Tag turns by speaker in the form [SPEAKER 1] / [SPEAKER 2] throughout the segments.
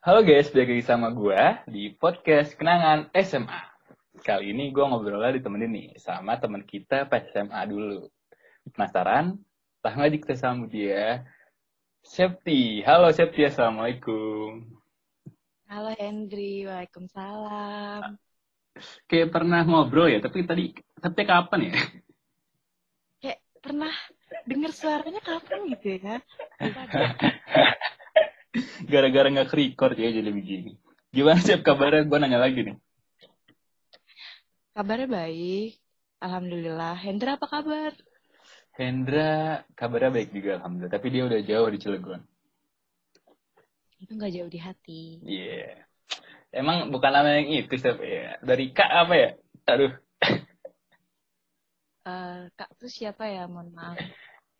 [SPEAKER 1] Halo guys, balik lagi sama gue di podcast Kenangan SMA. Kali ini gue ngobrolnya ditemenin nih sama teman kita pas SMA dulu. Penasaran? Langsung aja kita sambut dia. Septi. Halo Septi, Assalamualaikum.
[SPEAKER 2] Halo Hendri, Waalaikumsalam.
[SPEAKER 1] Kayak pernah ngobrol ya, tapi tadi, tapi kapan ya?
[SPEAKER 2] Kayak pernah denger suaranya kapan gitu ya?
[SPEAKER 1] Gara-gara nggak ke-record ya jadi begini. Gimana sih kabarnya? Gue nanya lagi nih.
[SPEAKER 2] Kabarnya baik, Alhamdulillah. Hendra apa kabar?
[SPEAKER 1] Hendra kabarnya baik juga Alhamdulillah. Tapi dia udah jauh di Cilegon.
[SPEAKER 2] Itu nggak jauh di hati.
[SPEAKER 1] Iya. Emang bukan nama yang itu, Sep. Ya. Dari Kak apa ya? Aduh.
[SPEAKER 2] Eh, Kak tuh siapa ya? Mohon maaf.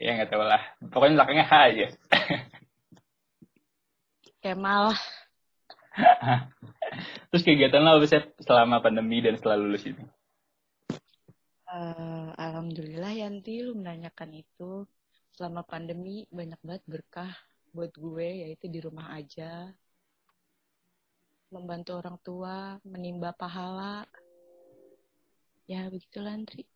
[SPEAKER 1] Ya nggak tahu lah. Pokoknya belakangnya H aja.
[SPEAKER 2] Kemal.
[SPEAKER 1] Terus kegiatan lo apa sih selama pandemi dan setelah lulus ini?
[SPEAKER 2] Eh, Alhamdulillah Yanti lu menanyakan itu. Selama pandemi banyak banget berkah buat gue, yaitu di rumah aja. Membantu orang tua, menimba pahala. Ya begitulah Andri.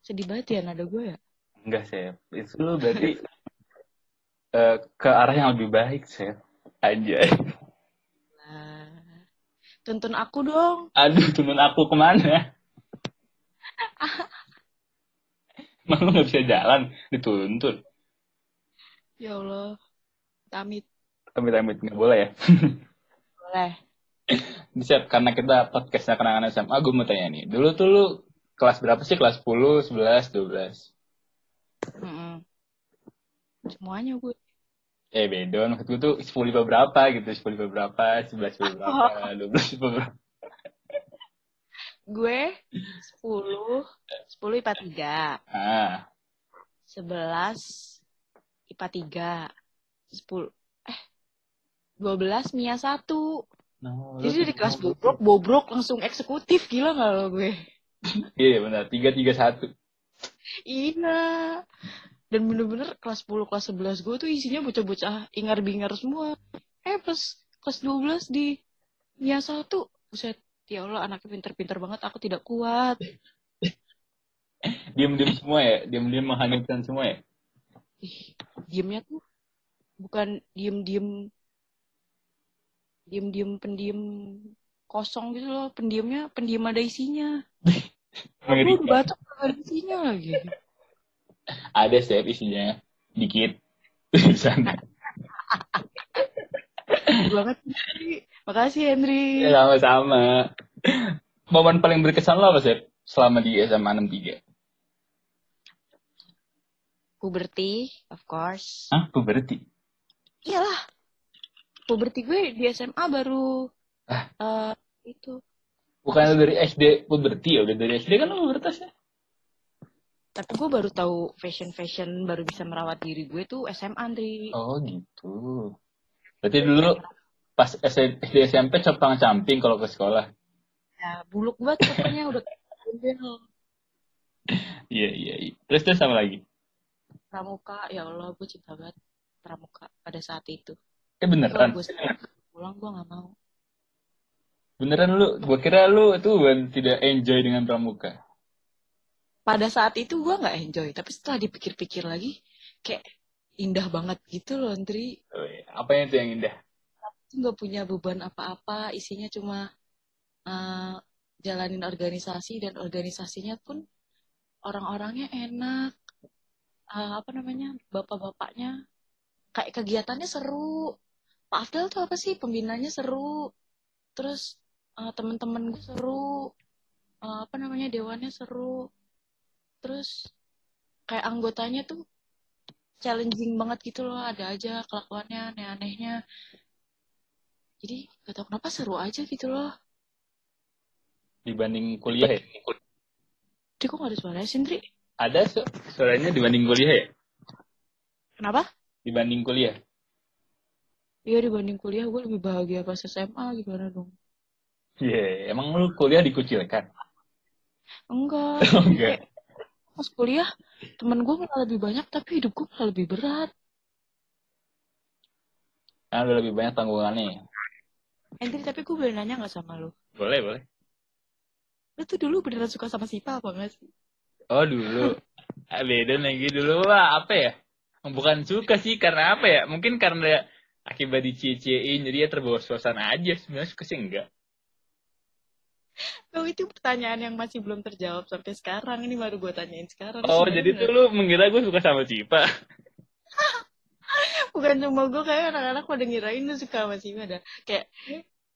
[SPEAKER 2] Sedih banget ya nada gue ya?
[SPEAKER 1] Enggak, Sep. Itu lo berarti eh, ke arah yang lebih baik, Sep. Anjay.
[SPEAKER 2] Nah, tuntun aku dong.
[SPEAKER 1] Aduh, tuntun aku ke mana? Emang lo gak bisa jalan? Dituntun.
[SPEAKER 2] Ya Allah, amit.
[SPEAKER 1] Amit-amit nggak boleh ya?
[SPEAKER 2] Boleh.
[SPEAKER 1] Siap, karena kita podcastnya kenangan SMA, gue mau tanya nih. Dulu tuh lu kelas berapa sih? Kelas 10, 11, 12?
[SPEAKER 2] Mm-mm. Semuanya gue.
[SPEAKER 1] Eh, beda. Maksud gue tuh 10 IPA berapa gitu. 10 IPA berapa, 11 IPA berapa, 12 IPA berapa.
[SPEAKER 2] Gue 10, 10 IPA 3,
[SPEAKER 1] Ah,
[SPEAKER 2] 11 IPA 3, 10, eh, 12 MIA 1.
[SPEAKER 1] no,
[SPEAKER 2] Jadi dari kelas bobrok, bobrok langsung eksekutif. Gila gak lo gue?
[SPEAKER 1] Iya, benar. 3, 3, 1.
[SPEAKER 2] Iya. Dan bener-bener kelas 10, kelas 11 gue tuh isinya bocah-bocah ingar-bingar semua. Eh, pas kelas 12 di MIA 1, buset, ya Allah anaknya pinter-pinter banget, aku tidak kuat.
[SPEAKER 1] Diam-diam semua ya? Diam-diam menghanyutkan semua ya?
[SPEAKER 2] Ih, diemnya tuh bukan diem-diem diem-diem pendiem kosong gitu loh pendiemnya pendiam ada isinya aku batuk ada isinya lagi
[SPEAKER 1] Ada sih isinya. Dikit. Sana.
[SPEAKER 2] banget makasih Henry
[SPEAKER 1] Ya, sama-sama. Momen paling berkesan lo apa sih? Selama di SMA 63?
[SPEAKER 2] puberty of course
[SPEAKER 1] Hah? Puberti?
[SPEAKER 2] iyalah puberty gue di SMA baru
[SPEAKER 1] Ah.
[SPEAKER 2] eh, itu
[SPEAKER 1] Bukan dari SD puberti ya? Udah dari SD kan lo pubertas ya?
[SPEAKER 2] Tapi gue baru tahu fashion fashion baru bisa merawat diri gue tuh SMA Andri
[SPEAKER 1] Oh gitu. Berarti dulu pas SD SMP capang camping kalau ke sekolah.
[SPEAKER 2] ya buluk banget pokoknya udah.
[SPEAKER 1] Iya iya. iya. Terus terus sama lagi.
[SPEAKER 2] pramuka ya Allah gue cinta banget pramuka pada saat itu
[SPEAKER 1] Eh beneran?
[SPEAKER 2] gue pulang gue nggak mau
[SPEAKER 1] Beneran lu? Gua kira lu itu bukan tidak enjoy dengan pramuka.
[SPEAKER 2] Pada saat itu gue nggak enjoy tapi setelah dipikir-pikir lagi kayak indah banget gitu loh Andri.
[SPEAKER 1] Oh, iya. Apa yang itu yang indah?
[SPEAKER 2] nggak punya beban apa-apa isinya cuma eh, jalanin organisasi dan organisasinya pun orang-orangnya enak Eh, apa namanya bapak-bapaknya. Kayak kegiatannya seru. Pak Afdal tuh apa sih? Pembinanya seru. Terus eh, teman-teman gue seru. Eh, apa namanya dewannya seru terus kayak anggotanya tuh challenging banget gitu loh ada aja kelakuannya aneh-anehnya jadi gak tau kenapa seru aja gitu loh
[SPEAKER 1] Dibanding kuliah ya?
[SPEAKER 2] Jadi kok gak ada suaranya Sindri?
[SPEAKER 1] Ada su suaranya dibanding kuliah ya?
[SPEAKER 2] Kenapa?
[SPEAKER 1] Dibanding kuliah.
[SPEAKER 2] Iya dibanding kuliah gue lebih bahagia pas SMA gimana dong?
[SPEAKER 1] Iya, emang lu kuliah dikucilkan?
[SPEAKER 2] Enggak.
[SPEAKER 1] Oh, enggak.
[SPEAKER 2] Pas kuliah temen gue malah lebih banyak tapi hidup gue malah lebih berat.
[SPEAKER 1] Karena udah lebih banyak tanggungannya.
[SPEAKER 2] Hendri tapi gue boleh nanya gak sama lu?
[SPEAKER 1] Boleh, boleh.
[SPEAKER 2] Lu tuh dulu beneran suka sama Sipa apa gak sih?
[SPEAKER 1] Oh, dulu. Ah, Beda lagi dulu lah, apa ya? Bukan suka sih, karena apa ya? Mungkin karena akibat dicie-ciein, jadi ya terbawa suasana aja. Sebenarnya suka sih enggak.
[SPEAKER 2] Oh itu pertanyaan yang masih belum terjawab sampai sekarang. Ini baru gue tanyain sekarang.
[SPEAKER 1] Oh,
[SPEAKER 2] Sebenarnya
[SPEAKER 1] jadi tuh lu mengira gue suka sama Cipa.
[SPEAKER 2] Bukan cuma gue kayak anak-anak pada ngirain lu suka sama Sipa dah. Kayak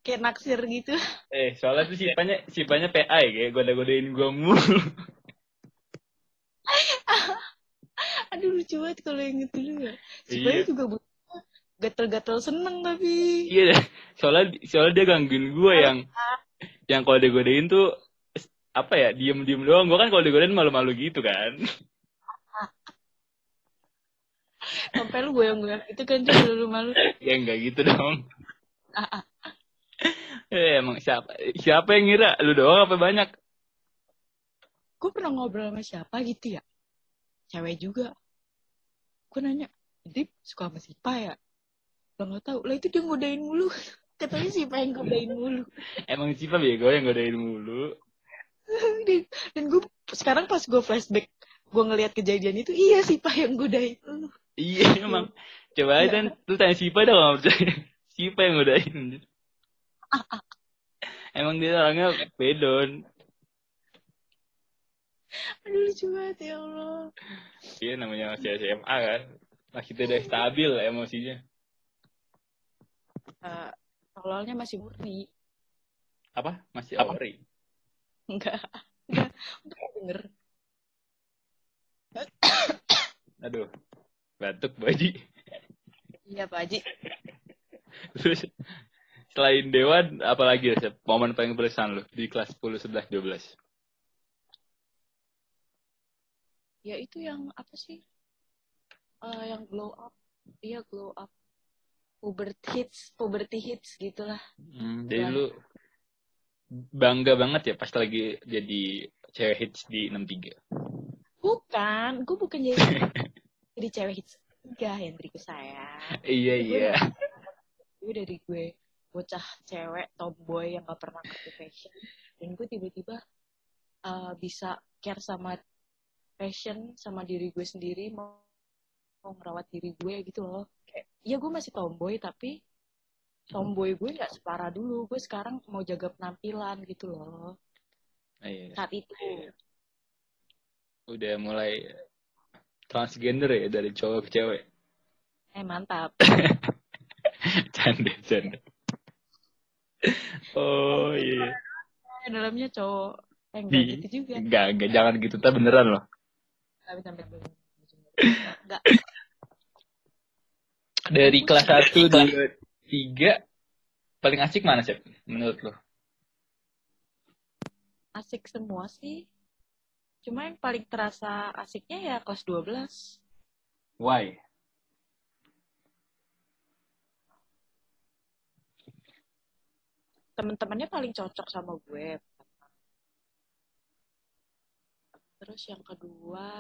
[SPEAKER 2] kayak naksir gitu.
[SPEAKER 1] Eh, soalnya tuh Cipanya, Cipanya PA ya, kayak goda-godain gue mulu.
[SPEAKER 2] Aduh lucu banget kalau yang itu dulu ya. Sipa
[SPEAKER 1] Iya.
[SPEAKER 2] juga gatel-gatel seneng tapi.
[SPEAKER 1] Iya. Soalnya, soalnya dia gangguin gue yang, yang kalau digodain tuh, apa ya, diem-diem doang. Gue kan kalau digodain malu-malu gitu kan.
[SPEAKER 2] Sampai lu goyang-goyang itu kan juga lu malu.
[SPEAKER 1] ya enggak gitu dong. Eh, emang siapa siapa yang ngira lu doang apa banyak?
[SPEAKER 2] Gue pernah ngobrol sama siapa gitu ya. Cewek juga. Gue nanya, Dip suka sama Sipa ya? Lo gak tau. Lah itu dia ngodain mulu. Katanya Sipa yang ngodain mulu.
[SPEAKER 1] Emang Cipa bego yang godain mulu.
[SPEAKER 2] dan, dan gue sekarang pas gue flashback gue ngelihat kejadian itu iya Sipa yang godain lu.
[SPEAKER 1] Iya emang. Coba aja kan, lu tanya Cipa dah kalau nggak percaya. Cipa yang godain. emang dia orangnya bedon.
[SPEAKER 2] Aduh lucu banget ya Allah.
[SPEAKER 1] Iya namanya masih SMA kan. Masih tidak stabil emosinya.
[SPEAKER 2] Uh, awalnya masih murni.
[SPEAKER 1] Apa? Masih ori.
[SPEAKER 2] Enggak. Enggak. Enggak denger.
[SPEAKER 1] Aduh. Batuk baji.
[SPEAKER 2] Iya Pak Haji.
[SPEAKER 1] Terus selain Dewan, apalagi ya, Sep? momen paling berkesan lu di kelas 10, 11, 12?
[SPEAKER 2] Ya itu yang apa sih? Eh, yang glow up. Iya glow up. Puberty hits, puberty hits gitulah.
[SPEAKER 1] Hmm, jadi lu bangga banget ya pas lagi jadi cewek hits di 63.
[SPEAKER 2] Bukan, gue bukan jadi jadi cewek hits. Enggak, Hendriku saya.
[SPEAKER 1] Iya, iya.
[SPEAKER 2] Gue dari gue bocah cewek tomboy yang gak pernah ngerti fashion dan gue tiba-tiba uh, bisa care sama fashion sama diri gue sendiri mau mau ngerawat diri gue gitu loh kayak ya gue masih tomboy tapi tomboy gue nggak separah dulu gue sekarang mau jaga penampilan gitu loh
[SPEAKER 1] Iya.
[SPEAKER 2] saat itu
[SPEAKER 1] Udah mulai transgender ya dari cowok ke cewek.
[SPEAKER 2] eh mantap
[SPEAKER 1] canda, canda. Oh iya.
[SPEAKER 2] Eh, dalamnya cowok eh enggak
[SPEAKER 1] Di-
[SPEAKER 2] gitu juga
[SPEAKER 1] Enggak, enggak jangan gitu, tak beneran loh.
[SPEAKER 2] tapi sampai enggak
[SPEAKER 1] Dari kelas 1, 2, 3 paling asik mana sih menurut lo?
[SPEAKER 2] asik semua sih. Cuma yang paling terasa asiknya ya kelas 12
[SPEAKER 1] Why?
[SPEAKER 2] temen-temennya paling cocok sama gue. Terus yang kedua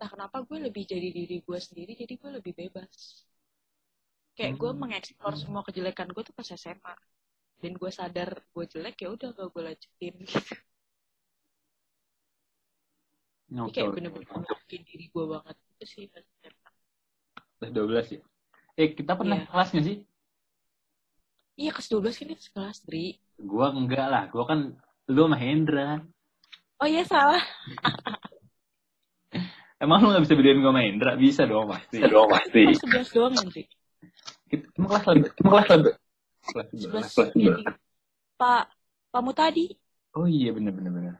[SPEAKER 2] entah kenapa gue lebih jadi diri gue sendiri jadi gue lebih bebas. Kayak gue mengeksplor semua kejelekan gue tuh pas SMA dan gue sadar gue jelek ya udah gak gue lanjutin gitu. Jadi kayak bener-bener mungkin diri gue banget itu sih pas SMA
[SPEAKER 1] Kelas 12 ya. Eh, kita pernah
[SPEAKER 2] Iya.
[SPEAKER 1] kelas sih?
[SPEAKER 2] iya kelas 12 kan itu kelas Dri.
[SPEAKER 1] Gua enggak lah, gua kan lu sama Hendra.
[SPEAKER 2] oh iya salah
[SPEAKER 1] Emang lu gak bisa bedain gua sama Hendra? Bisa dong pasti. Bisa dong pasti.
[SPEAKER 2] kelas 11 doang nanti
[SPEAKER 1] Emang kelas lebih? Emang kelas lebih? Kelas
[SPEAKER 2] 11 jadi Pak Pak Mutadi
[SPEAKER 1] Oh iya bener bener bener.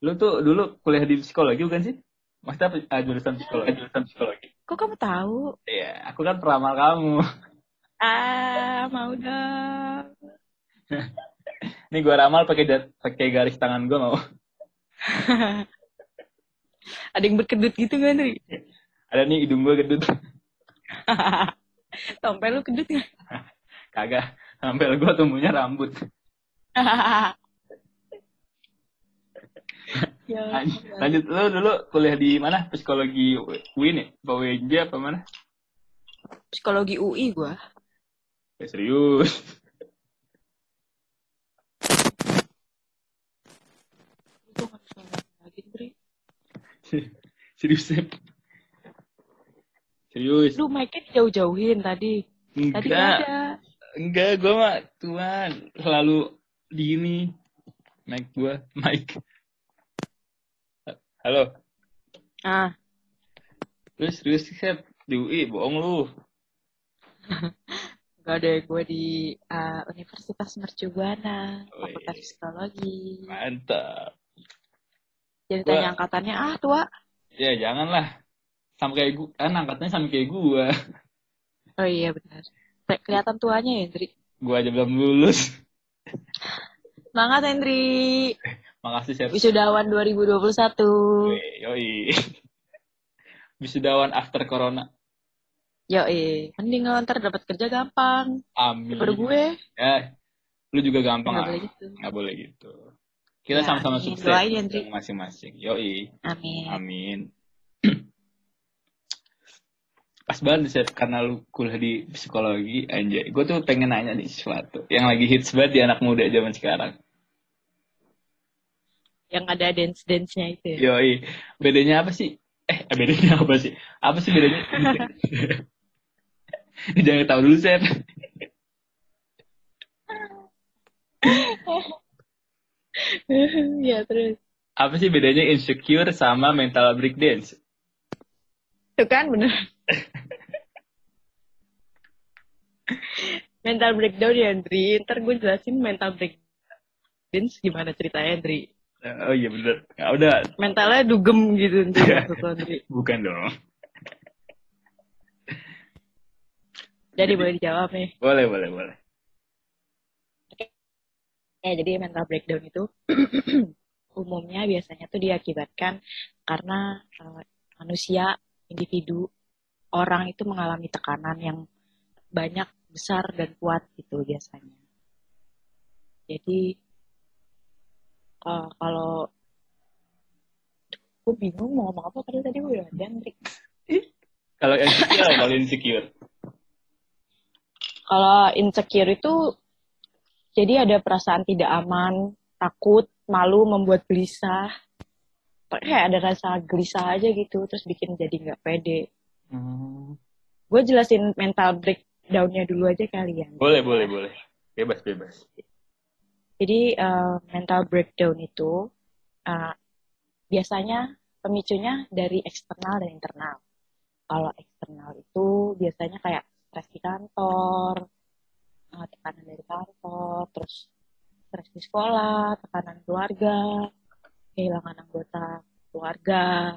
[SPEAKER 1] Lu tuh dulu kuliah di psikologi bukan sih? Maksudnya apa? Ah, jurusan psikologi. jurusan psikologi.
[SPEAKER 2] kok kamu tahu
[SPEAKER 1] Iya, aku kan peramal kamu.
[SPEAKER 2] ah mau dong
[SPEAKER 1] Nih gua ramal pakai pakai garis tangan gua mau.
[SPEAKER 2] ada yang berkedut gitu kan Dri?
[SPEAKER 1] Ada nih hidung gua gedut.
[SPEAKER 2] Sampai lu kedut nggak?
[SPEAKER 1] Kagak. Sampai gua tumbuhnya rambut.
[SPEAKER 2] ya,
[SPEAKER 1] Lanjut, lanjut. lu dulu kuliah di mana? Psikologi ya? Apa UNJ apa mana?
[SPEAKER 2] Psikologi UI gua.
[SPEAKER 1] Eh, serius. Serius. Serius.
[SPEAKER 2] Lu mic-nya jauh-jauhin tadi. Tadi nggak
[SPEAKER 1] Enggak.
[SPEAKER 2] ada.
[SPEAKER 1] Enggak, gue mah Tuhan selalu di ini. Mic gue, mic. Halo.
[SPEAKER 2] Ah,
[SPEAKER 1] Terus, serius sih, Sep. Di UI, bohong lu.
[SPEAKER 2] gak ada gue di uh, Universitas Mercubuana,
[SPEAKER 1] Wih.
[SPEAKER 2] Fakultas Psikologi.
[SPEAKER 1] Mantap.
[SPEAKER 2] Jadi
[SPEAKER 1] Gua-
[SPEAKER 2] tanya angkatannya, ah tua.
[SPEAKER 1] Ya, janganlah. Sama kayak gue. Kan angkatnya sama kayak gue.
[SPEAKER 2] Oh iya benar. Kayak Kelihatan tuanya ya, Hendri.
[SPEAKER 1] Gue aja belum lulus.
[SPEAKER 2] Semangat, Hendri.
[SPEAKER 1] Makasih, Sep.
[SPEAKER 2] Wisudawan 2021.
[SPEAKER 1] Wih, Yoi. Wisudawan after corona.
[SPEAKER 2] Yo, eh. Mending ntar dapat kerja gampang.
[SPEAKER 1] Amin.
[SPEAKER 2] Daripada gue.
[SPEAKER 1] Ya, lu juga gampang
[SPEAKER 2] Nggak
[SPEAKER 1] lah.
[SPEAKER 2] boleh gitu.
[SPEAKER 1] Nggak boleh gitu. Kita
[SPEAKER 2] Ya,
[SPEAKER 1] sama-sama
[SPEAKER 2] amin.
[SPEAKER 1] sukses
[SPEAKER 2] Doain ya,
[SPEAKER 1] masing-masing. Yoi.
[SPEAKER 2] Amin.
[SPEAKER 1] Amin. Pas banget Seth, karena lu kuliah di psikologi, anjay. Gue tuh pengen nanya nih sesuatu. Yang lagi hits banget di anak muda zaman sekarang.
[SPEAKER 2] Yang ada dance-dance-nya itu ya.
[SPEAKER 1] Yoi. Bedanya apa sih? Eh, bedanya apa sih? Apa sih bedanya? Jangan tahu dulu, Seth.
[SPEAKER 2] ya terus.
[SPEAKER 1] Apa sih bedanya insecure sama mental breakdance?
[SPEAKER 2] Itu kan bener. mental breakdown ya, Andri. Ntar gue jelasin mental breakdown gimana ceritanya, Andri.
[SPEAKER 1] Oh iya bener. Ya udah,
[SPEAKER 2] Mentalnya dugem gitu, Andri.
[SPEAKER 1] Iya.
[SPEAKER 2] Andri.
[SPEAKER 1] bukan dong.
[SPEAKER 2] Jadi boleh dijawab nih.
[SPEAKER 1] Boleh, boleh, boleh.
[SPEAKER 2] Ya, jadi mental breakdown itu umumnya biasanya tuh diakibatkan karena eh, manusia, individu, orang itu mengalami tekanan yang banyak, besar, dan kuat gitu biasanya. Jadi eh, kalau gue bingung mau ngomong apa padahal tadi gue udah.
[SPEAKER 1] Kalau insecure, kalau insecure.
[SPEAKER 2] Kalau insecure itu jadi ada perasaan tidak aman, takut, malu, membuat gelisah. Kayak ada rasa gelisah aja gitu, terus bikin jadi nggak pede.
[SPEAKER 1] Hmm.
[SPEAKER 2] Gue jelasin mental breakdown-nya dulu aja kalian.
[SPEAKER 1] Boleh, boleh, boleh. Bebas, bebas.
[SPEAKER 2] Jadi eh, mental breakdown itu eh, biasanya pemicunya dari eksternal dan internal. Kalau eksternal itu biasanya kayak stres di kantor, eh, tekanan dari kantor, terus stres di sekolah, tekanan keluarga, kehilangan anggota keluarga,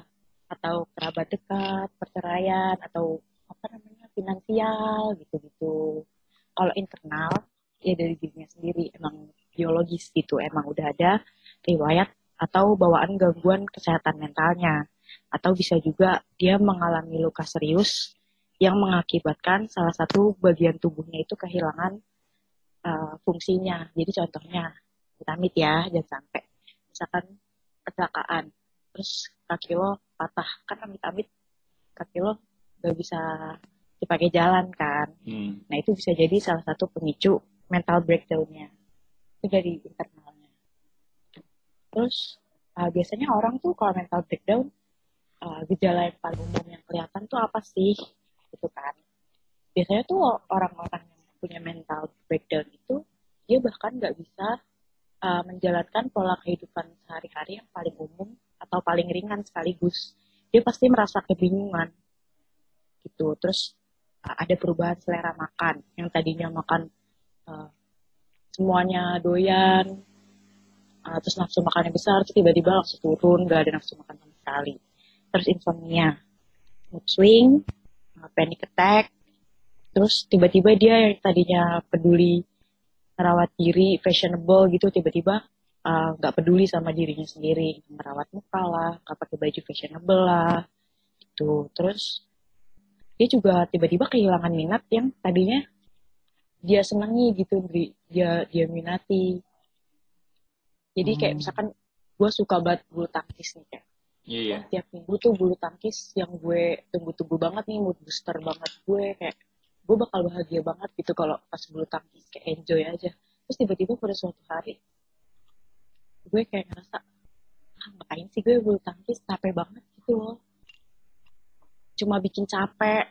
[SPEAKER 2] atau kerabat dekat, perceraian, atau apa namanya finansial gitu-gitu. Kalau internal ya dari dirinya sendiri emang biologis gitu, emang udah ada riwayat atau bawaan gangguan kesehatan mentalnya, atau bisa juga dia mengalami luka serius yang mengakibatkan salah satu bagian tubuhnya itu kehilangan uh, fungsinya. Jadi contohnya, amit ya, jangan sampai. Misalkan kecelakaan, terus kaki lo patah, kan amit-amit kaki lo gak bisa dipakai jalan kan.
[SPEAKER 1] Hmm.
[SPEAKER 2] Nah itu bisa jadi salah satu pemicu mental breakdown-nya. Itu dari internalnya. Terus uh, biasanya orang tuh kalau mental breakdown, uh, gejala yang paling umum yang kelihatan tuh apa sih? Gitu kan. Biasanya tuh orang-orang yang punya mental breakdown itu, dia bahkan nggak bisa uh, menjalankan pola kehidupan sehari-hari yang paling umum atau paling ringan sekaligus. Dia pasti merasa kebingungan. Gitu. Terus uh, ada perubahan selera makan. Yang tadinya makan uh, semuanya doyan, uh, terus nafsu makannya besar, tiba-tiba langsung turun, gak ada nafsu makan sama sekali. Terus insomnia, mood swing, panic attack, terus tiba-tiba dia yang tadinya peduli merawat diri, fashionable gitu, tiba-tiba uh, nggak peduli sama dirinya sendiri, merawat muka lah, nggak pakai baju fashionable lah, gitu. Terus dia juga tiba-tiba kehilangan minat yang tadinya dia senangi gitu, dia dia minati. Jadi kayak
[SPEAKER 1] Hmm.
[SPEAKER 2] misalkan gue suka banget bulu tangkis nih kayak
[SPEAKER 1] Iya, iya.
[SPEAKER 2] tiap minggu tuh bulu tangkis yang gue tunggu-tunggu banget nih mood booster banget gue kayak gue bakal bahagia banget gitu kalau pas bulu tangkis kayak enjoy aja terus tiba-tiba pada suatu hari gue kayak ngerasa ah, ngapain sih gue bulu tangkis capek banget gitu loh cuma bikin capek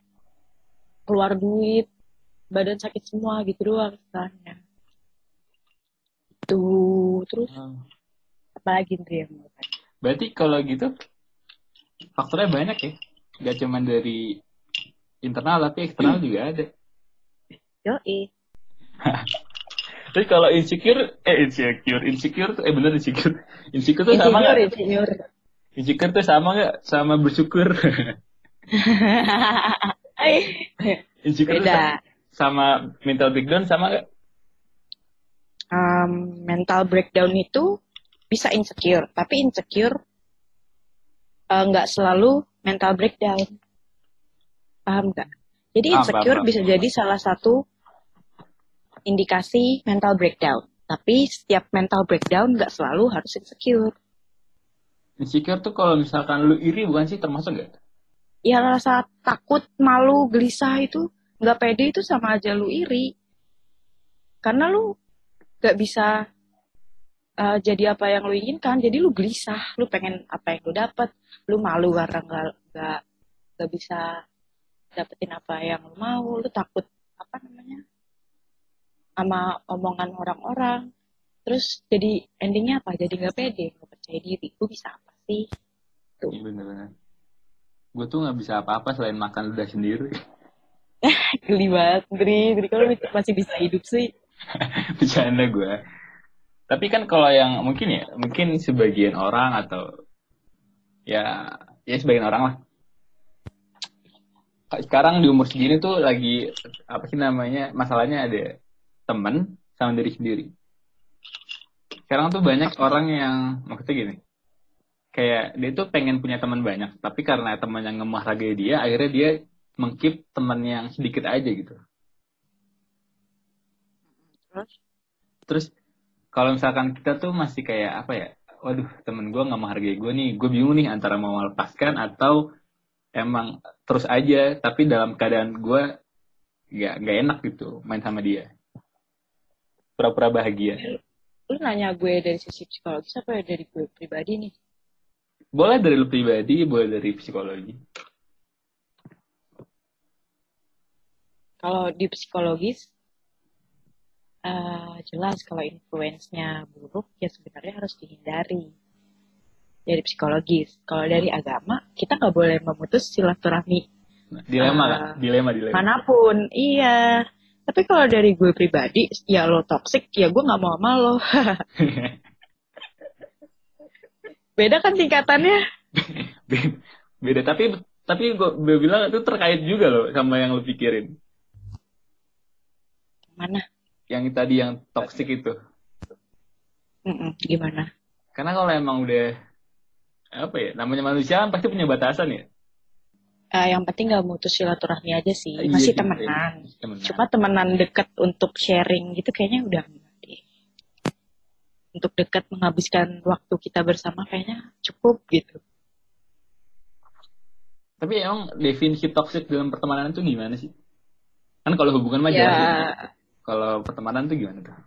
[SPEAKER 2] keluar duit badan sakit semua gitu doang istilahnya tuh terus
[SPEAKER 1] Hmm.
[SPEAKER 2] apa lagi Ndri yang mau tanya?
[SPEAKER 1] Berarti kalau gitu faktornya banyak ya. Gak cuma dari internal tapi eksternal juga ada.
[SPEAKER 2] Yoi.
[SPEAKER 1] Terus kalau insecure, eh insecure, insecure tuh, eh bener insecure. Insecure tuh sama
[SPEAKER 2] Insinyur,
[SPEAKER 1] gak?
[SPEAKER 2] insinyur.
[SPEAKER 1] Insecure tuh sama gak? Sama bersyukur. insecure tuh
[SPEAKER 2] Beda.
[SPEAKER 1] sama mental breakdown sama gak?
[SPEAKER 2] Um, mental breakdown itu bisa insecure, tapi insecure eh, nggak selalu mental breakdown. Paham nggak? Jadi insecure
[SPEAKER 1] paham,
[SPEAKER 2] bisa jadi salah satu indikasi mental breakdown. Tapi setiap mental breakdown nggak selalu harus insecure.
[SPEAKER 1] Insecure tuh kalau misalkan lu iri bukan sih termasuk gak?
[SPEAKER 2] Ya rasa takut, malu, gelisah itu nggak pede itu sama aja lu iri. Karena lu nggak bisa uh, jadi apa yang lu inginkan, jadi lu gelisah, lu pengen apa yang lu dapat, lu malu karena nggak nggak nggak bisa dapetin apa yang lu mau, lu takut apa namanya sama omongan orang-orang, terus jadi endingnya apa? Jadi nggak pede, nggak percaya diri, lu bisa apa sih?
[SPEAKER 1] Iya bener-bener. Gue tuh gak bisa apa-apa selain makan ludah sendiri.
[SPEAKER 2] Geli banget, Dri, Dri kalau masih bisa hidup sih.
[SPEAKER 1] Bercanda gue. Tapi kan kalau yang mungkin ya, mungkin sebagian orang atau ya ya sebagian orang lah. Sekarang di umur segini tuh lagi apa sih namanya masalahnya ada temen sama diri sendiri. Sekarang tuh banyak orang yang maksudnya gini, kayak dia tuh pengen punya teman banyak, tapi karena teman yang ngemahragai dia, akhirnya dia mengkip teman yang sedikit aja gitu.
[SPEAKER 2] Terus?
[SPEAKER 1] Terus kalau misalkan kita tuh masih kayak apa ya, waduh temen gue nggak menghargai gue nih, gue bingung nih antara mau melepaskan atau emang terus aja, tapi dalam keadaan gue nggak nggak enak gitu main sama dia. Pura-pura bahagia.
[SPEAKER 2] Lu nanya gue dari sisi psikologis apa dari gue pribadi nih?
[SPEAKER 1] Boleh dari lu pribadi, boleh dari psikologi.
[SPEAKER 2] Kalau di psikologis, eh, jelas kalau influence-nya buruk, ya sebenarnya harus dihindari. Dari psikologis. Kalau dari agama, kita nggak boleh memutus silaturahmi
[SPEAKER 1] Nah, dilema
[SPEAKER 2] Ah.
[SPEAKER 1] lah, dilema dilema.
[SPEAKER 2] mana pun. Iya. Tapi kalau dari gue pribadi, ya lo toxic, ya gue nggak mau sama lo. Beda kan tingkatannya?
[SPEAKER 1] Beda tapi tapi gue bilang itu terkait juga loh sama yang lu pikirin.
[SPEAKER 2] Mana?
[SPEAKER 1] Yang tadi yang toxic itu.
[SPEAKER 2] Mm-mm, gimana?
[SPEAKER 1] Karena kalau emang udah apa ya, namanya manusia kan pasti punya batasan ya.
[SPEAKER 2] Eh, yang penting nggak mutus silaturahmi aja sih.
[SPEAKER 1] Iya
[SPEAKER 2] Masih
[SPEAKER 1] juga,
[SPEAKER 2] temenan.
[SPEAKER 1] iya. Temenan.
[SPEAKER 2] Cuma temenan deket untuk sharing gitu kayaknya udah deh. Untuk dekat menghabiskan waktu kita bersama kayaknya cukup gitu.
[SPEAKER 1] Tapi emang definisi toxic dalam pertemanan itu gimana sih? Kan kalau hubungan mah
[SPEAKER 2] Ya,
[SPEAKER 1] jelas ya. Kalau pertemanan tuh gimana tuh?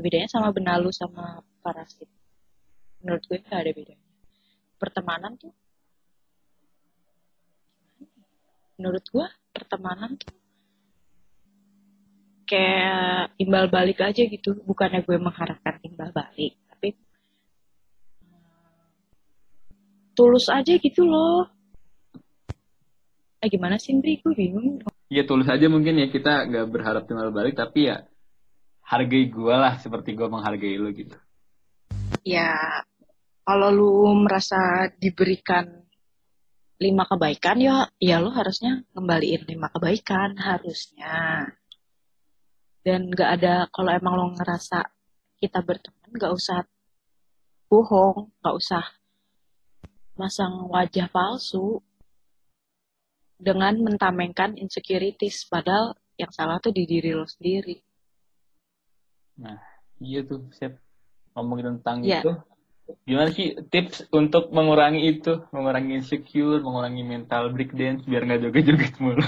[SPEAKER 2] bedanya sama benalu sama parasit. Menurut gue nggak ada bedanya. Pertemanan tuh, menurut gue pertemanan tuh kayak imbal balik aja gitu. Bukannya gue mengharapkan imbal balik, tapi eh, tulus aja gitu loh. Eh gimana sih Bri? Gue bingung.
[SPEAKER 1] Ya tulus aja mungkin ya. Kita nggak berharap timbal balik tapi ya hargai gue lah seperti gue menghargai lu gitu.
[SPEAKER 2] ya kalau lu merasa diberikan lima kebaikan ya ya lu harusnya ngembaliin lima kebaikan harusnya. Dan nggak ada kalau emang lo ngerasa kita berteman nggak usah bohong nggak usah masang wajah palsu dengan mentamengkan insecurities padahal yang salah tuh di diri lo sendiri
[SPEAKER 1] Iya tuh, Sep. Ngomongin tentang
[SPEAKER 2] Iya.
[SPEAKER 1] itu. Gimana sih tips untuk mengurangi itu? Mengurangi insecure, mengurangi mental breakdance biar nggak joget-joget mulu.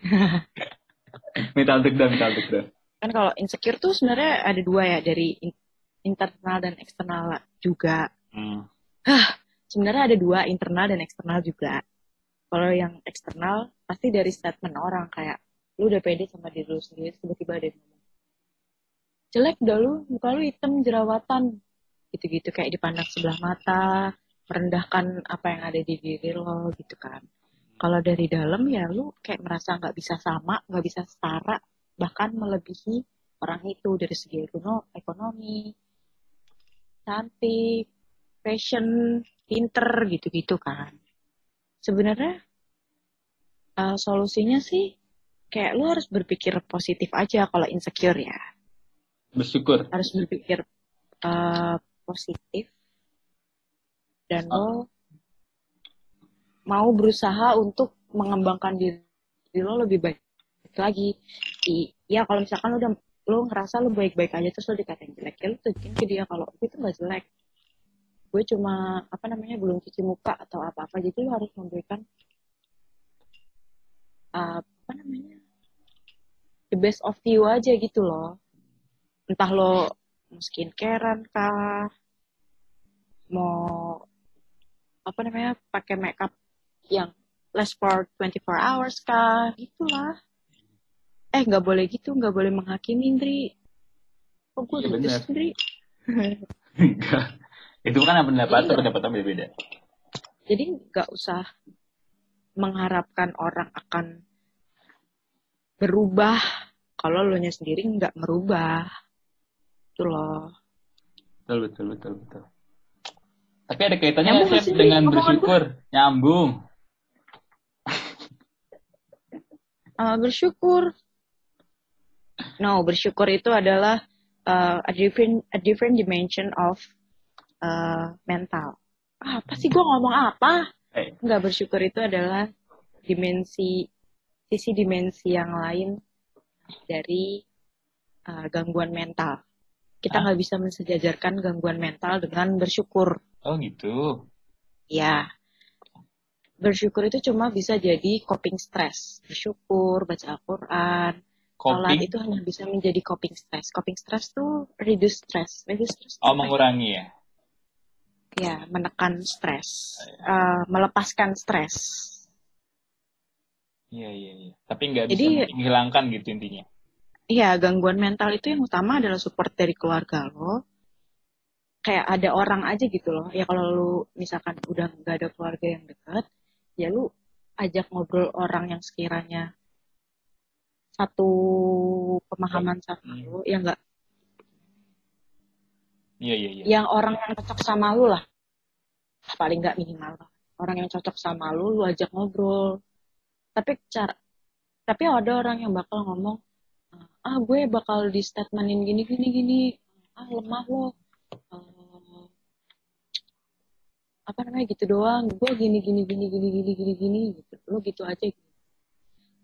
[SPEAKER 1] mental breakdown, mental breakdown.
[SPEAKER 2] kan kalau insecure tuh sebenarnya ada dua ya dari in- internal dan eksternal juga
[SPEAKER 1] Hmm.
[SPEAKER 2] sebenarnya ada dua internal dan eksternal juga kalau yang eksternal pasti dari statement orang kayak lu udah pede sama diri lu sendiri tiba-tiba ada yang ngomong jelek dah lu muka lu hitam jerawatan gitu-gitu kayak dipandang sebelah mata merendahkan apa yang ada di diri lo gitu kan. Kalau dari dalam ya lu kayak merasa nggak bisa sama nggak bisa setara bahkan melebihi orang itu dari segi ekonomi cantik fashion pinter gitu-gitu kan sebenarnya uh, solusinya sih kayak lu harus berpikir positif aja kalau insecure ya.
[SPEAKER 1] Bersyukur.
[SPEAKER 2] Harus berpikir uh, positif. Dan lo mau berusaha untuk mengembangkan diri lo lebih baik lagi. Iya kalau misalkan lo udah lo ngerasa lo baik-baik aja terus lo dikatain jelek ya lo tunjukin ke dia kalau itu nggak jelek gue cuma apa namanya belum cuci muka atau apa apa jadi lo harus memberikan uh, apa namanya the best of you aja gitu loh. Entah lo skincarean kah mau apa namanya pakai makeup yang less for 24 hours kah gitulah. Eh nggak boleh gitu nggak boleh menghakimi Indri kok gue
[SPEAKER 1] Iya,
[SPEAKER 2] gitu Indri
[SPEAKER 1] Enggak. Itu kan pendapat,
[SPEAKER 2] Iya.
[SPEAKER 1] pendapatnya beda-beda.
[SPEAKER 2] jadi nggak usah mengharapkan orang akan berubah kalau lo nya sendiri nggak merubah itu loh
[SPEAKER 1] Betul, betul, betul, betul. Tapi ada kaitannya
[SPEAKER 2] Nyambung
[SPEAKER 1] nggak sih dengan bersyukur? Nyambung.
[SPEAKER 2] Uh, bersyukur no bersyukur itu adalah uh, a different a different dimension of uh, mental. Ah, apa sih? Gue ngomong apa?
[SPEAKER 1] Eh,
[SPEAKER 2] nggak bersyukur itu adalah dimensi sisi dimensi yang lain dari uh, gangguan mental. Kita nggak bisa mensejajarkan gangguan mental dengan bersyukur.
[SPEAKER 1] Oh gitu.
[SPEAKER 2] ya bersyukur itu cuma bisa jadi coping stress. Bersyukur baca Al-Quran. Sholat
[SPEAKER 1] Coping,
[SPEAKER 2] itu hanya bisa menjadi coping stress. Coping stress tuh reduce stress. Reduce stress
[SPEAKER 1] oh mengurangi ya.
[SPEAKER 2] Ya, menekan stres. Eh, melepaskan stres.
[SPEAKER 1] Iya, iya, iya. Tapi nggak bisa menghilangkan gitu intinya.
[SPEAKER 2] Iya, gangguan mental itu yang utama adalah support dari keluarga lo. Kayak ada orang aja gitu loh. Ya kalau lu misalkan udah nggak ada keluarga yang dekat, ya lu ajak ngobrol orang yang sekiranya satu pemahaman sama
[SPEAKER 1] Hmm.
[SPEAKER 2] lu, ya nggak
[SPEAKER 1] Iya, iya, iya.
[SPEAKER 2] yang orang yang cocok sama lu lah. Paling nggak minimal. Orang yang cocok sama lu lu ajak ngobrol. Tapi cara tapi ada orang yang bakal ngomong ah gue bakal di statementin gini gini gini. Ah lemah lo. Eh, apa namanya gitu doang. Gue gini gini gini gini gini gini gini gitu. Lu gitu aja gitu.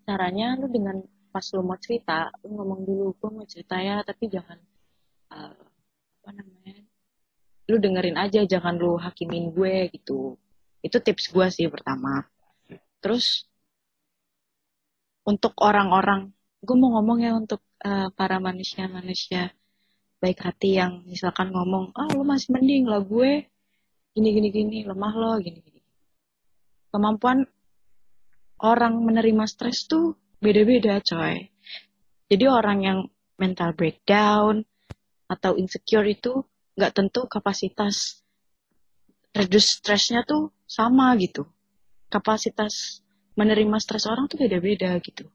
[SPEAKER 2] caranya lu dengan pas lu mau cerita lu ngomong dulu gue mau cerita ya tapi jangan eh, apa namanya lu dengerin aja jangan lu hakimin gue gitu. Itu tips gue sih pertama. Terus untuk orang-orang gue mau ngomong ya untuk eh, para manusia-manusia baik hati yang misalkan ngomong ah lu masih mending lah gue gini gini gini lemah lo gini gini. Kemampuan orang menerima stres tuh beda-beda coy. Jadi orang yang mental breakdown atau insecure itu nggak tentu kapasitas reduce stresnya tuh sama gitu. Kapasitas menerima stres orang tuh beda-beda gitu.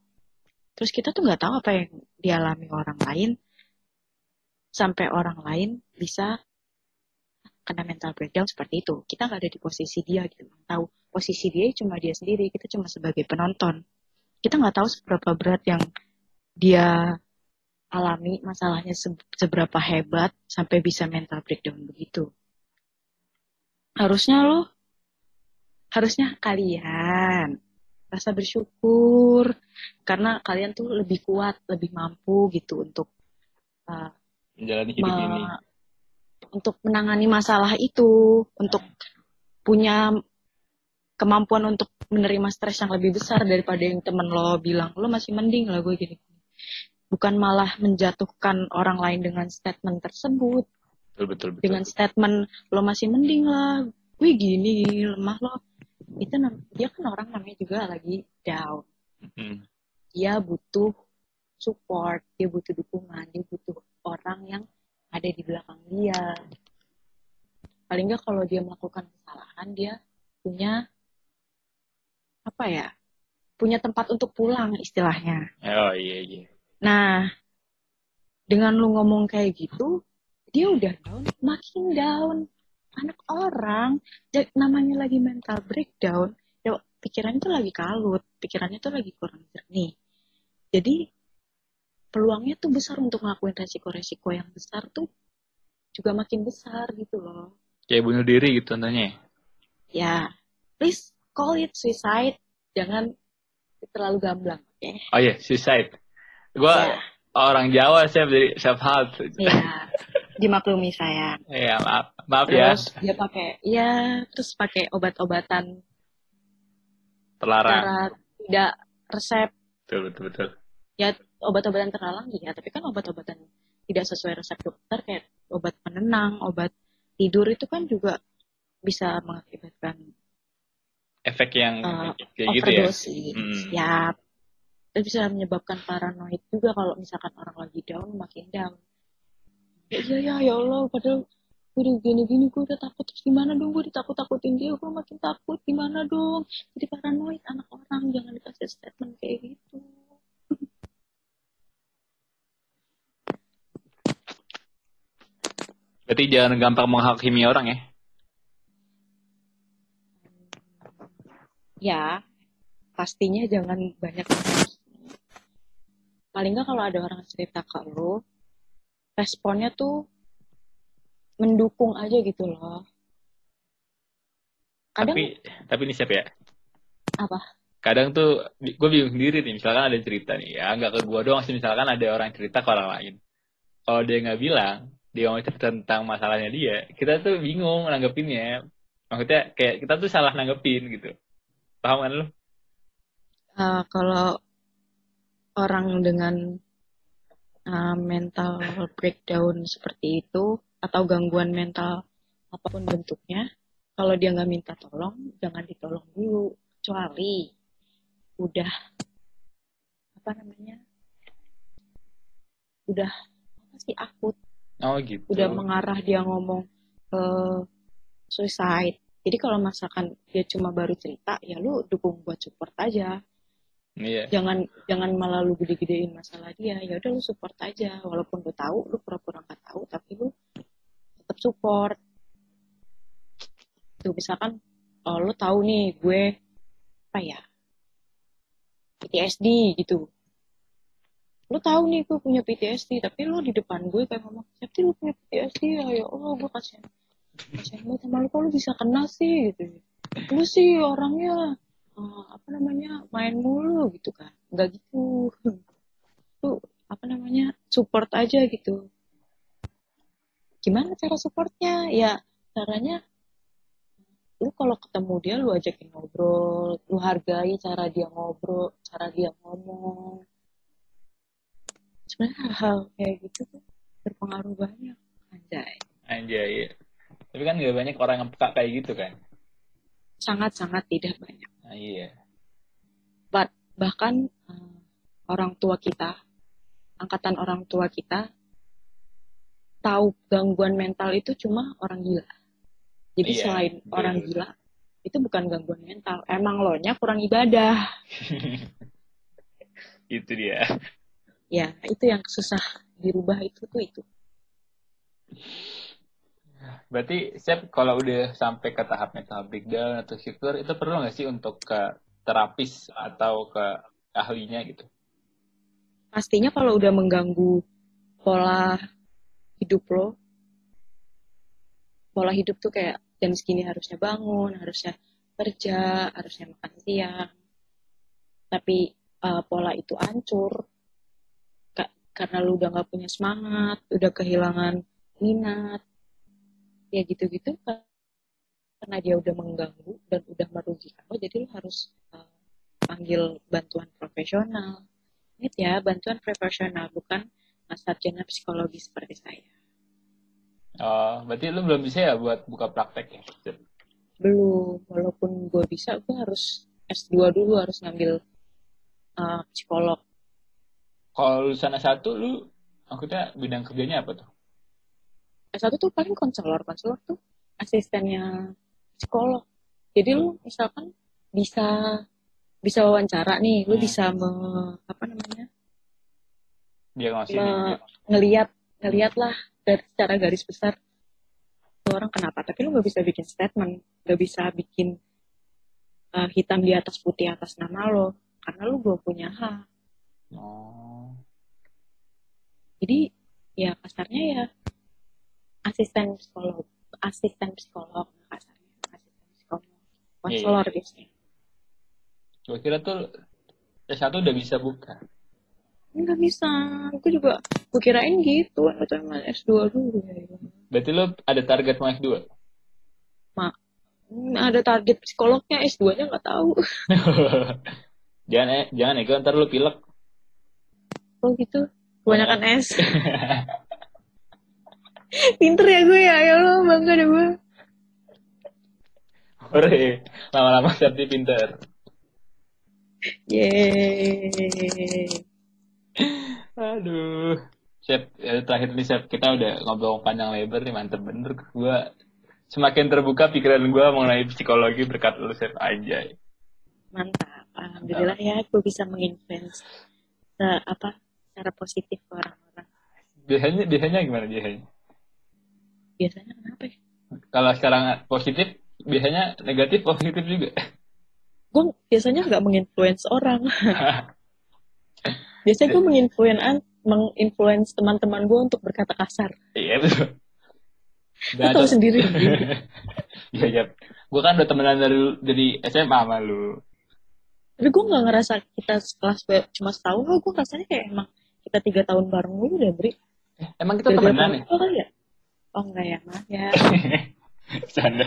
[SPEAKER 2] Terus kita tuh nggak tahu apa yang dialami orang lain sampai orang lain bisa kena mental breakdown seperti itu. Kita nggak ada di posisi dia gitu. Tahu posisi dia cuma dia sendiri. Kita cuma sebagai penonton. Kita nggak tahu seberapa berat yang dia alami masalahnya se- seberapa hebat sampai bisa mental breakdown begitu. Harusnya lo, harusnya kalian rasa bersyukur karena kalian tuh lebih kuat, lebih mampu gitu untuk uh,
[SPEAKER 1] Menjalani hidup
[SPEAKER 2] me-
[SPEAKER 1] ini.
[SPEAKER 2] untuk menangani masalah itu, untuk punya kemampuan untuk menerima stres yang lebih besar daripada yang temen lo bilang lo masih mending lah gue gini. Bukan malah menjatuhkan orang lain dengan statement tersebut,
[SPEAKER 1] Betul, betul, betul.
[SPEAKER 2] dengan statement lo masih mending lah, gue gini, gini lemah lo. itu dia kan orang namanya juga lagi down
[SPEAKER 1] Hmm.
[SPEAKER 2] dia butuh support dia butuh dukungan dia butuh orang yang ada di belakang dia paling nggak kalau dia melakukan kesalahan dia punya apa ya punya tempat untuk pulang istilahnya
[SPEAKER 1] Oh iya iya.
[SPEAKER 2] Nah dengan lu ngomong kayak gitu dia udah down makin down. Anak orang namanya lagi mental breakdown ya pikirannya tuh lagi kalut pikirannya tuh lagi kurang jernih. Jadi peluangnya tuh besar untuk ngelakuin resiko-resiko yang besar tuh juga makin besar gitu loh.
[SPEAKER 1] Kayak bunuh diri gitu contohnya.
[SPEAKER 2] ya please call it suicide. Jangan terlalu gamblang oke?
[SPEAKER 1] Oh iya, suicide. Gua
[SPEAKER 2] Ya.
[SPEAKER 1] orang Jawa saya dari self help.
[SPEAKER 2] ya dimaklumi sayang
[SPEAKER 1] Iya, maaf. Maaf ya.
[SPEAKER 2] terus dia pakai ya terus pakai obat-obatan
[SPEAKER 1] Terlarang.
[SPEAKER 2] tidak resep
[SPEAKER 1] Betul, betul, betul.
[SPEAKER 2] ya obat-obatan terlarang iya tapi kan obat-obatan tidak sesuai resep dokter kayak obat penenang obat tidur itu kan juga bisa mengakibatkan
[SPEAKER 1] Efek yang
[SPEAKER 2] Uh,
[SPEAKER 1] kayak gitu ya. Hmm.
[SPEAKER 2] ya itu bisa menyebabkan paranoid juga kalau misalkan orang lagi down makin down ya iya ya ya Allah padahal gue udah gini-gini gue udah takut terus gimana dong gue ditakut-takutin dia gue makin takut gimana dong jadi paranoid anak orang jangan dikasih statement kayak gitu
[SPEAKER 1] Berarti jangan gampang menghakimi orang ya.
[SPEAKER 2] ya pastinya jangan banyak menghakimi. Paling nggak kalau ada orang cerita ke lo responnya tuh mendukung aja gitu loh kadang
[SPEAKER 1] Tapi tapi ini siapa ya?
[SPEAKER 2] apa
[SPEAKER 1] Kadang tuh gue bingung sendiri nih. Misalkan ada cerita nih ya, nggak ke gue doang sih. Misalkan ada orang cerita ke orang lain. Kalau dia nggak bilang, dia mau cerita tentang masalahnya dia, kita tuh bingung nanggepinnya. Maksudnya kayak kita tuh salah nanggepin gitu. Paham kan lu?
[SPEAKER 2] Uh, kalau orang dengan uh, mental breakdown seperti itu atau gangguan mental apa pun bentuknya, kalau dia nggak minta tolong, jangan ditolong dulu. Kecuali udah apa namanya, udah apa sih akut,
[SPEAKER 1] Oh gitu.
[SPEAKER 2] udah mengarah dia ngomong ke suicide. Jadi kalau misalkan dia cuma baru cerita, ya lu dukung buat support aja
[SPEAKER 1] Iya.
[SPEAKER 2] jangan jangan malah lu gede-gedein masalah dia. Ya udah lu support aja. Walaupun lu tahu lu pura-pura nggak tahu tapi lu tetap support. Tuh misalkan oh, lu tahu nih gue apa ya PTSD gitu. Lu tahu nih gue punya PTSD tapi lu di depan gue kayak ngomong tapi lu punya PTSD ya ya Allah gue kasihan kasihan banget sama lu. Kok lu bisa kena sih? Gitu. Lu sih orangnya eh, apa namanya main mulu gitu kan. Nggak gitu. Lu apa namanya support aja gitu. Gimana cara supportnya? Ya caranya lu kalau ketemu dia lu ajakin ngobrol lu hargai cara dia ngobrol cara dia ngomong. Sebenarnya hal kayak gitu tuh berpengaruh banyak. Anjay.
[SPEAKER 1] Anjay. Tapi kan gak banyak orang yang peka kayak gitu kan.
[SPEAKER 2] Sangat-sangat tidak banyak
[SPEAKER 1] Nah, iya.
[SPEAKER 2] But, bahkan eh, orang tua kita angkatan orang tua kita tahu gangguan mental itu cuma orang gila jadi
[SPEAKER 1] Iya,
[SPEAKER 2] selain
[SPEAKER 1] betul.
[SPEAKER 2] orang gila itu bukan gangguan mental emang lo nya kurang ibadah
[SPEAKER 1] itu dia.
[SPEAKER 2] ya itu yang susah dirubah itu tuh itu
[SPEAKER 1] Berarti siap kalau udah sampai ke tahap mental breakdown atau syukur itu perlu nggak sih untuk ke terapis atau ke ahlinya gitu?
[SPEAKER 2] pastinya kalau udah mengganggu pola hidup lo pola hidup tuh kayak jam segini harusnya bangun harusnya kerja harusnya makan siang tapi uh, pola itu hancur Ka- karena lu udah nggak punya semangat udah kehilangan minat ya gitu-gitu karena dia udah mengganggu dan udah merugikan lo jadi lo harus uh, panggil bantuan profesional Ingat ya, bantuan profesional bukan sarjana psikologi seperti saya.
[SPEAKER 1] Oh, berarti lu belum bisa ya buat buka praktek ya?
[SPEAKER 2] belum walaupun gue bisa gue harus S2 dulu harus ngambil uh, psikolog
[SPEAKER 1] Kalau lulusan S1 lu maksudnya bidang kerjanya apa tuh?
[SPEAKER 2] S1 tuh paling konselor konselor tuh asistennya psikolog. Jadi lu misalkan bisa bisa wawancara nih lu
[SPEAKER 1] Hmm.
[SPEAKER 2] bisa me, apa namanya?
[SPEAKER 1] Dia ngasih
[SPEAKER 2] me- ngeliat ngeliat lah dari secara garis besar orang kenapa. Tapi lu nggak bisa bikin statement nggak bisa bikin uh, hitam di atas putih atas nama lo karena lu belum punya hak.
[SPEAKER 1] Oh.
[SPEAKER 2] jadi ya kasarnya ya asisten psikolog asisten psikolog kasarnya asisten psikolog konselor biasanya.
[SPEAKER 1] Gue kira tuh S1 udah bisa buka.
[SPEAKER 2] nggak bisa. Aku juga gue kirain gitu atau emang S2 dulu. Ya
[SPEAKER 1] Berarti lu ada target mau S2?
[SPEAKER 2] Hmm, ada target psikolognya S2 nya nggak tahu.
[SPEAKER 1] Jangan eh, jangan ego ntar lu pilek.
[SPEAKER 2] oh gitu. Kebanyakan S pinter ya gue ya ya Allah bangga deh gue
[SPEAKER 1] Hore, lama-lama Septi pinter.
[SPEAKER 2] yeay
[SPEAKER 1] Aduh. Sep, ya, terakhir nih Sep, kita udah ngobrol panjang lebar nih, mantep bener. Gua semakin terbuka pikiran gua mengenai psikologi berkat lu Sep aja.
[SPEAKER 2] mantap alhamdulillah ya gue bisa menginfluence eh, apa cara positif ke orang-orang
[SPEAKER 1] Biasanya biasanya gimana biasanya?
[SPEAKER 2] Biasanya kenapa ya
[SPEAKER 1] Kalau sekarang positif, biasanya negatif positif juga.
[SPEAKER 2] gue biasanya nggak menginfluence orang biasanya gue menginfluence menginfluence teman-teman gue untuk berkata kasar
[SPEAKER 1] Iya betul.
[SPEAKER 2] Lu tahu sendiri
[SPEAKER 1] Iya, iya. Gue kan udah temenan dari dari SMA sama lu.
[SPEAKER 2] tapi gue nggak ngerasa kita sekelas cuma setahun loh gue rasanya kayak emang kita tiga tahun bareng dulu deh Bri
[SPEAKER 1] Emang kita temenan ya?
[SPEAKER 2] kali ya oh enggak ya maaf ya
[SPEAKER 1] Canda.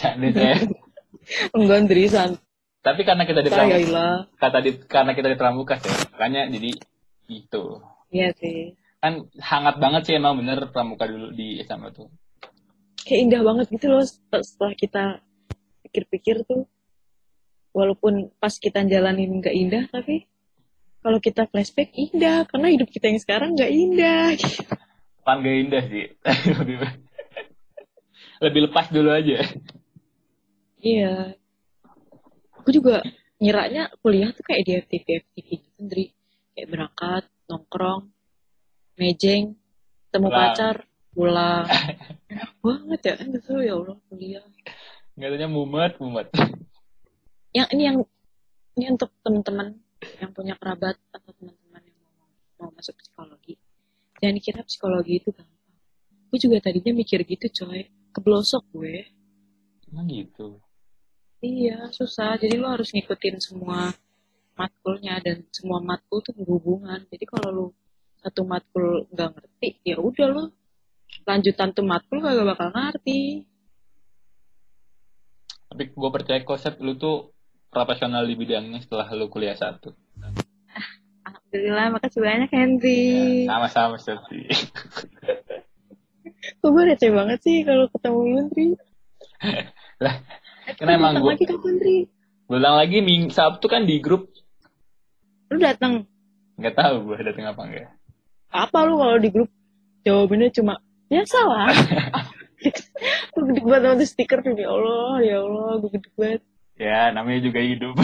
[SPEAKER 1] Canda saya.
[SPEAKER 2] enggak Andri
[SPEAKER 1] Tapi karena kita di pramuka, kata di, karena kita di pramuka ya, makanya jadi itu.
[SPEAKER 2] iya sih
[SPEAKER 1] Kan hangat banget sih emang bener pramuka dulu di SMA tuh.
[SPEAKER 2] kayak indah banget gitu loh setelah setelah kita pikir-pikir tuh walaupun pas kita jalanin nggak indah tapi kalau kita flashback indah karena hidup kita yang sekarang nggak indah
[SPEAKER 1] Gak indah sih. lebih, lebih lepas dulu aja.
[SPEAKER 2] iya aku juga ngiranya kuliah tuh kayak di FTV FTV gitu Ndri kayak berangkat nongkrong mejeng temu
[SPEAKER 1] Pulang.
[SPEAKER 2] pacar pulang enak banget ya kan gitu ya Allah kuliah
[SPEAKER 1] Nggak tanya mumet, mumet.
[SPEAKER 2] yang ini yang ini untuk teman-teman yang punya kerabat atau teman-teman yang mau mau masuk psikologi jangan dikira psikologi itu gampang. Gue juga tadinya mikir gitu coy. Keblosok gue.
[SPEAKER 1] Emang gitu.
[SPEAKER 2] iya susah. Jadi lo harus ngikutin semua matkulnya dan semua matkul tuh berhubungan. Jadi kalau lu satu matkul nggak ngerti ya udah lo lanjutan tuh matkul kagak bakal ngerti.
[SPEAKER 1] Tapi gue percaya konsep lu tuh profesional di bidangnya setelah lu kuliah satu.
[SPEAKER 2] Alhamdulillah makasih banyak Henry.
[SPEAKER 1] Ya, sama-sama Sofi.
[SPEAKER 2] kok gue receh banget sih kalau ketemu lu Henry?
[SPEAKER 1] Lah,
[SPEAKER 2] Eh,
[SPEAKER 1] Karena emang gua-
[SPEAKER 2] lagi kapan Henry?
[SPEAKER 1] Bilang lagi ming Sabtu kan di grup.
[SPEAKER 2] Lu datang?
[SPEAKER 1] Nggak tahu gue datang apa enggak.
[SPEAKER 2] apa lu kalau di grup? Jawabannya cuma ya salah. Gue gede banget sama stiker tuh ya Allah ya Allah gue gede banget.
[SPEAKER 1] Ya namanya juga hidup.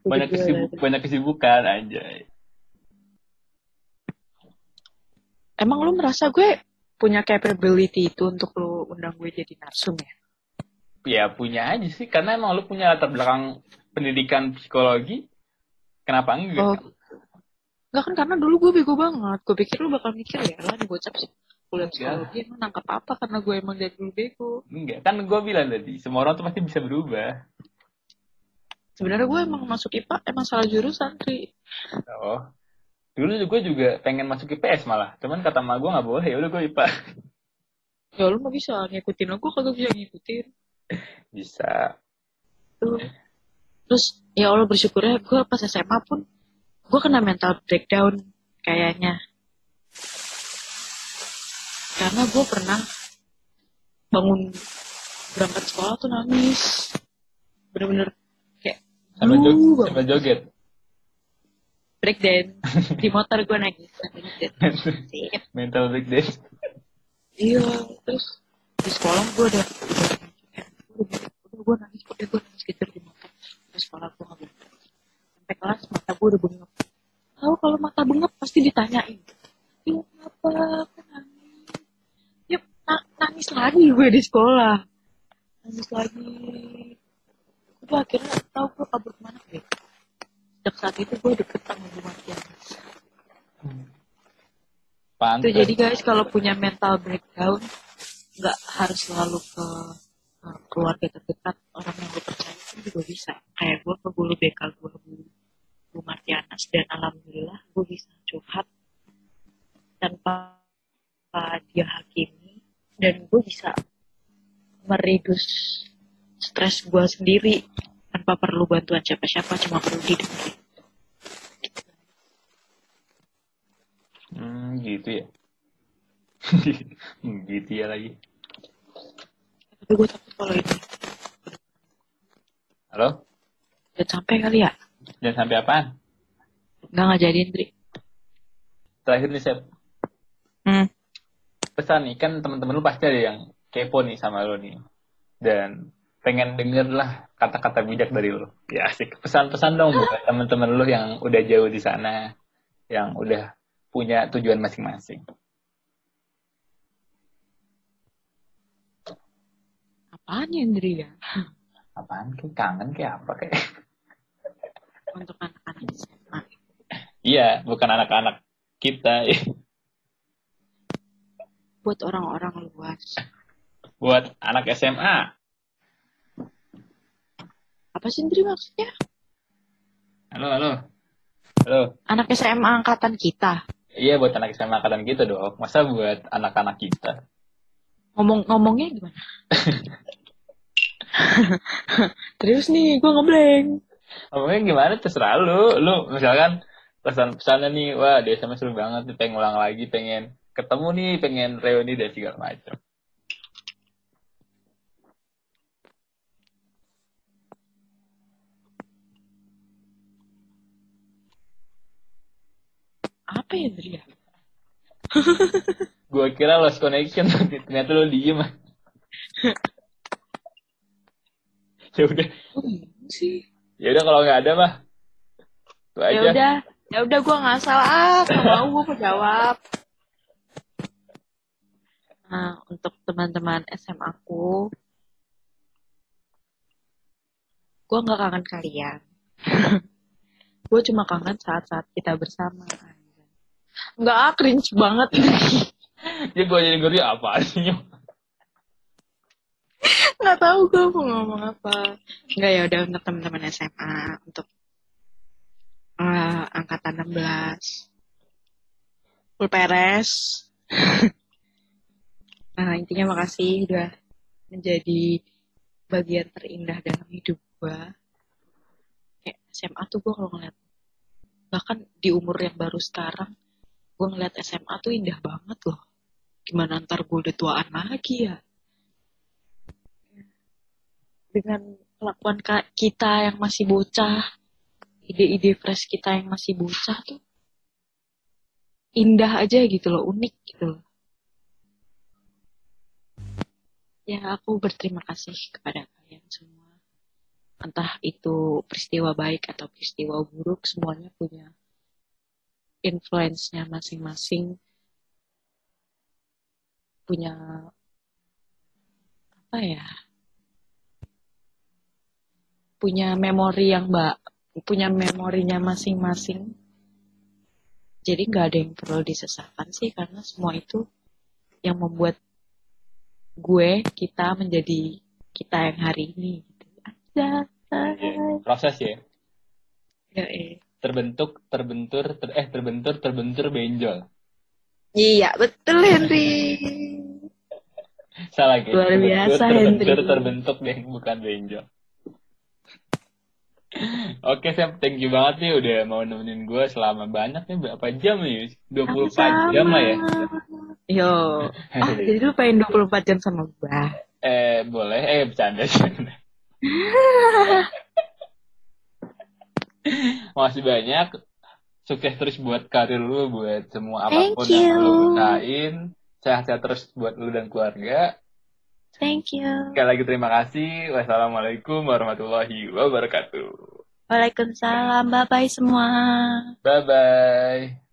[SPEAKER 2] Gua
[SPEAKER 1] banyak
[SPEAKER 2] gede
[SPEAKER 1] kesibuk,
[SPEAKER 2] banget.
[SPEAKER 1] banyak kesibukan aja.
[SPEAKER 2] emang lu merasa gue punya capability itu untuk lu undang gue jadi narsum ya
[SPEAKER 1] Ya punya aja sih karena emang lu punya latar belakang pendidikan psikologi. Kenapa enggak?
[SPEAKER 2] oh Enggak kan karena dulu gue bego banget gue pikir lu bakal mikir ya lah nih bocah sih kuliah psikologi emang nangkap apa karena gue emang dari dulu bego
[SPEAKER 1] Enggak, kan gue bilang tadi semua orang tuh pasti bisa berubah.
[SPEAKER 2] Sebenarnya gue emang masuk IPA emang salah jurusan Tri.
[SPEAKER 1] Oh, dulu gue juga pengen masuk IPS malah, cuman kata emak gue nggak boleh, ya udah gue IPA.
[SPEAKER 2] ya lu mah bisa ngikutin lo gue kagak bisa ngikutin.
[SPEAKER 1] Bisa.
[SPEAKER 2] tuh. Terus ya Allah bersyukurnya gue pas SMA pun gue kena mental breakdown kayaknya. Karena gue pernah bangun berangkat sekolah tuh nangis. Bener-bener kayak
[SPEAKER 1] Sama,
[SPEAKER 2] "Lu,
[SPEAKER 1] jog
[SPEAKER 2] Bang."
[SPEAKER 1] sama joget.
[SPEAKER 2] break dance di motor gue nangis Sip.
[SPEAKER 1] Mental breakdance.
[SPEAKER 2] iya terus di sekolah gue udah udah gue nangis udah gue nangis gitu di motor. Di sekolah gue nggak boleh sampai kelas mata gue udah bengep. Tahu kalau mata bengep pasti ditanyain. Iya kenapa? Kok nangis ya na- nangis lagi gue di sekolah. Nangis lagi. Udah akhirnya tahu sejak saat itu gue deket sama Bu Martianas
[SPEAKER 1] Pantes.
[SPEAKER 2] Itu jadi guys kalau punya mental breakdown nggak harus selalu ke keluarga terdekat orang yang gue percaya pun juga bisa. Kayak gue ke guru BK gue Bu, Bu Martianas dan alhamdulillah gue bisa curhat tanpa dia hakimi dan gue bisa meredus stres gue sendiri tanpa perlu bantuan siapa-siapa cuma perlu didengar.
[SPEAKER 1] Hmm, gitu ya. Gitu ya lagi.
[SPEAKER 2] Tapi gue takut kalau ini
[SPEAKER 1] Halo?
[SPEAKER 2] udah sampai kali ya
[SPEAKER 1] Jangan sampai apaan?
[SPEAKER 2] nggak ngajarin Dri.
[SPEAKER 1] Terakhir nih, Sep.
[SPEAKER 2] Hmm.
[SPEAKER 1] Pesan nih, kan teman-teman lu pasti ada yang kepo nih sama lu nih. Dan pengen denger lah kata-kata bijak dari lu. Ya asik. Pesan-pesan dong buat teman-teman lu yang udah jauh di sana. Yang udah punya tujuan masing-masing.
[SPEAKER 2] Apaan ya Indri ya?
[SPEAKER 1] Apaan? Kayak kangen kayak apa kayak?
[SPEAKER 2] Untuk anak-anak SMA.
[SPEAKER 1] Iya, bukan anak-anak kita.
[SPEAKER 2] Buat orang-orang luas.
[SPEAKER 1] Buat anak SMA.
[SPEAKER 2] Apa sih Indri maksudnya?
[SPEAKER 1] Halo, halo. Halo.
[SPEAKER 2] Anak SMA angkatan kita.
[SPEAKER 1] Iya buat anak SMA angkatan kita dong. Masa buat anak-anak kita?
[SPEAKER 2] Ngomong-ngomongnya gimana? Terus nih, gue ngeblank.
[SPEAKER 1] Ngomongnya gimana terserah lu. Lu misalkan pesan-pesannya nih, wah di SMA seru banget pengen ulang lagi, pengen ketemu nih, pengen reuni dan segala macam.
[SPEAKER 2] Apa ya ya?
[SPEAKER 1] Gua kira lost connection, ternyata lu diem. ya udah,
[SPEAKER 2] gimana sih?
[SPEAKER 1] ya udah kalau nggak ada mah. Itu
[SPEAKER 2] Ya udah, ya udah gue nggak salah. Ah, nggak mau gue menjawab. Nah, untuk teman-teman SMA aku, gue nggak kangen kalian. gue cuma kangen saat-saat kita bersama. Nggak ah, cringe banget.
[SPEAKER 1] Ya gua jadi ngeri apa sih?
[SPEAKER 2] Nggak tahu gue mau ngomong apa. Nggak ya udah untuk teman-teman SMA, untuk eh, angkatan 16, full peres. Nah, intinya makasih udah menjadi bagian terindah dalam hidup gua. Kayak SMA tuh gua kalau ngeliat, bahkan di umur yang baru sekarang, gua ngeliat SMA tuh indah banget loh. Gimana ntar gua udah tuaan lagi ya? Dengan kelakuan kita yang masih bocah, ide-ide fresh kita yang masih bocah tuh, indah aja gitu loh, unik gitu loh. Ya, aku berterima kasih kepada kalian semua. Entah itu peristiwa baik atau peristiwa buruk, semuanya punya influence-nya masing-masing. Punya apa ya? Punya memori yang mbak, punya memorinya masing-masing. Jadi nggak ada yang perlu disesalkan sih, karena semua itu yang membuat gue kita menjadi kita yang hari ini gitu aja
[SPEAKER 1] Iya, Proses ya.
[SPEAKER 2] ya eh.
[SPEAKER 1] Terbentuk, terbentur, ter- eh terbentur, terbentur, benjol.
[SPEAKER 2] iya betul Henry
[SPEAKER 1] Salah gitu.
[SPEAKER 2] Luar biasa,
[SPEAKER 1] terbentur,
[SPEAKER 2] Hendri.
[SPEAKER 1] terbentuk deh, bukan benjol. Oke, Sep, thank you banget nih udah mau nemenin gue selama banyak nih, berapa jam nih? 24 jam lah ya.
[SPEAKER 2] yo ah jadi lu pengen 24 jam sama gue
[SPEAKER 1] Eh, boleh. Eh, bercanda. bercanda. Makasih banyak. Sukses terus buat karir lu, buat semua
[SPEAKER 2] Thank
[SPEAKER 1] apa pun yang
[SPEAKER 2] you.
[SPEAKER 1] lu usahain. Sehat-sehat terus buat lu dan keluarga.
[SPEAKER 2] Thank you.
[SPEAKER 1] Sekali lagi terima kasih. Wassalamualaikum warahmatullahi wabarakatuh.
[SPEAKER 2] Waalaikumsalam. Bye-bye semua.
[SPEAKER 1] Bye-bye.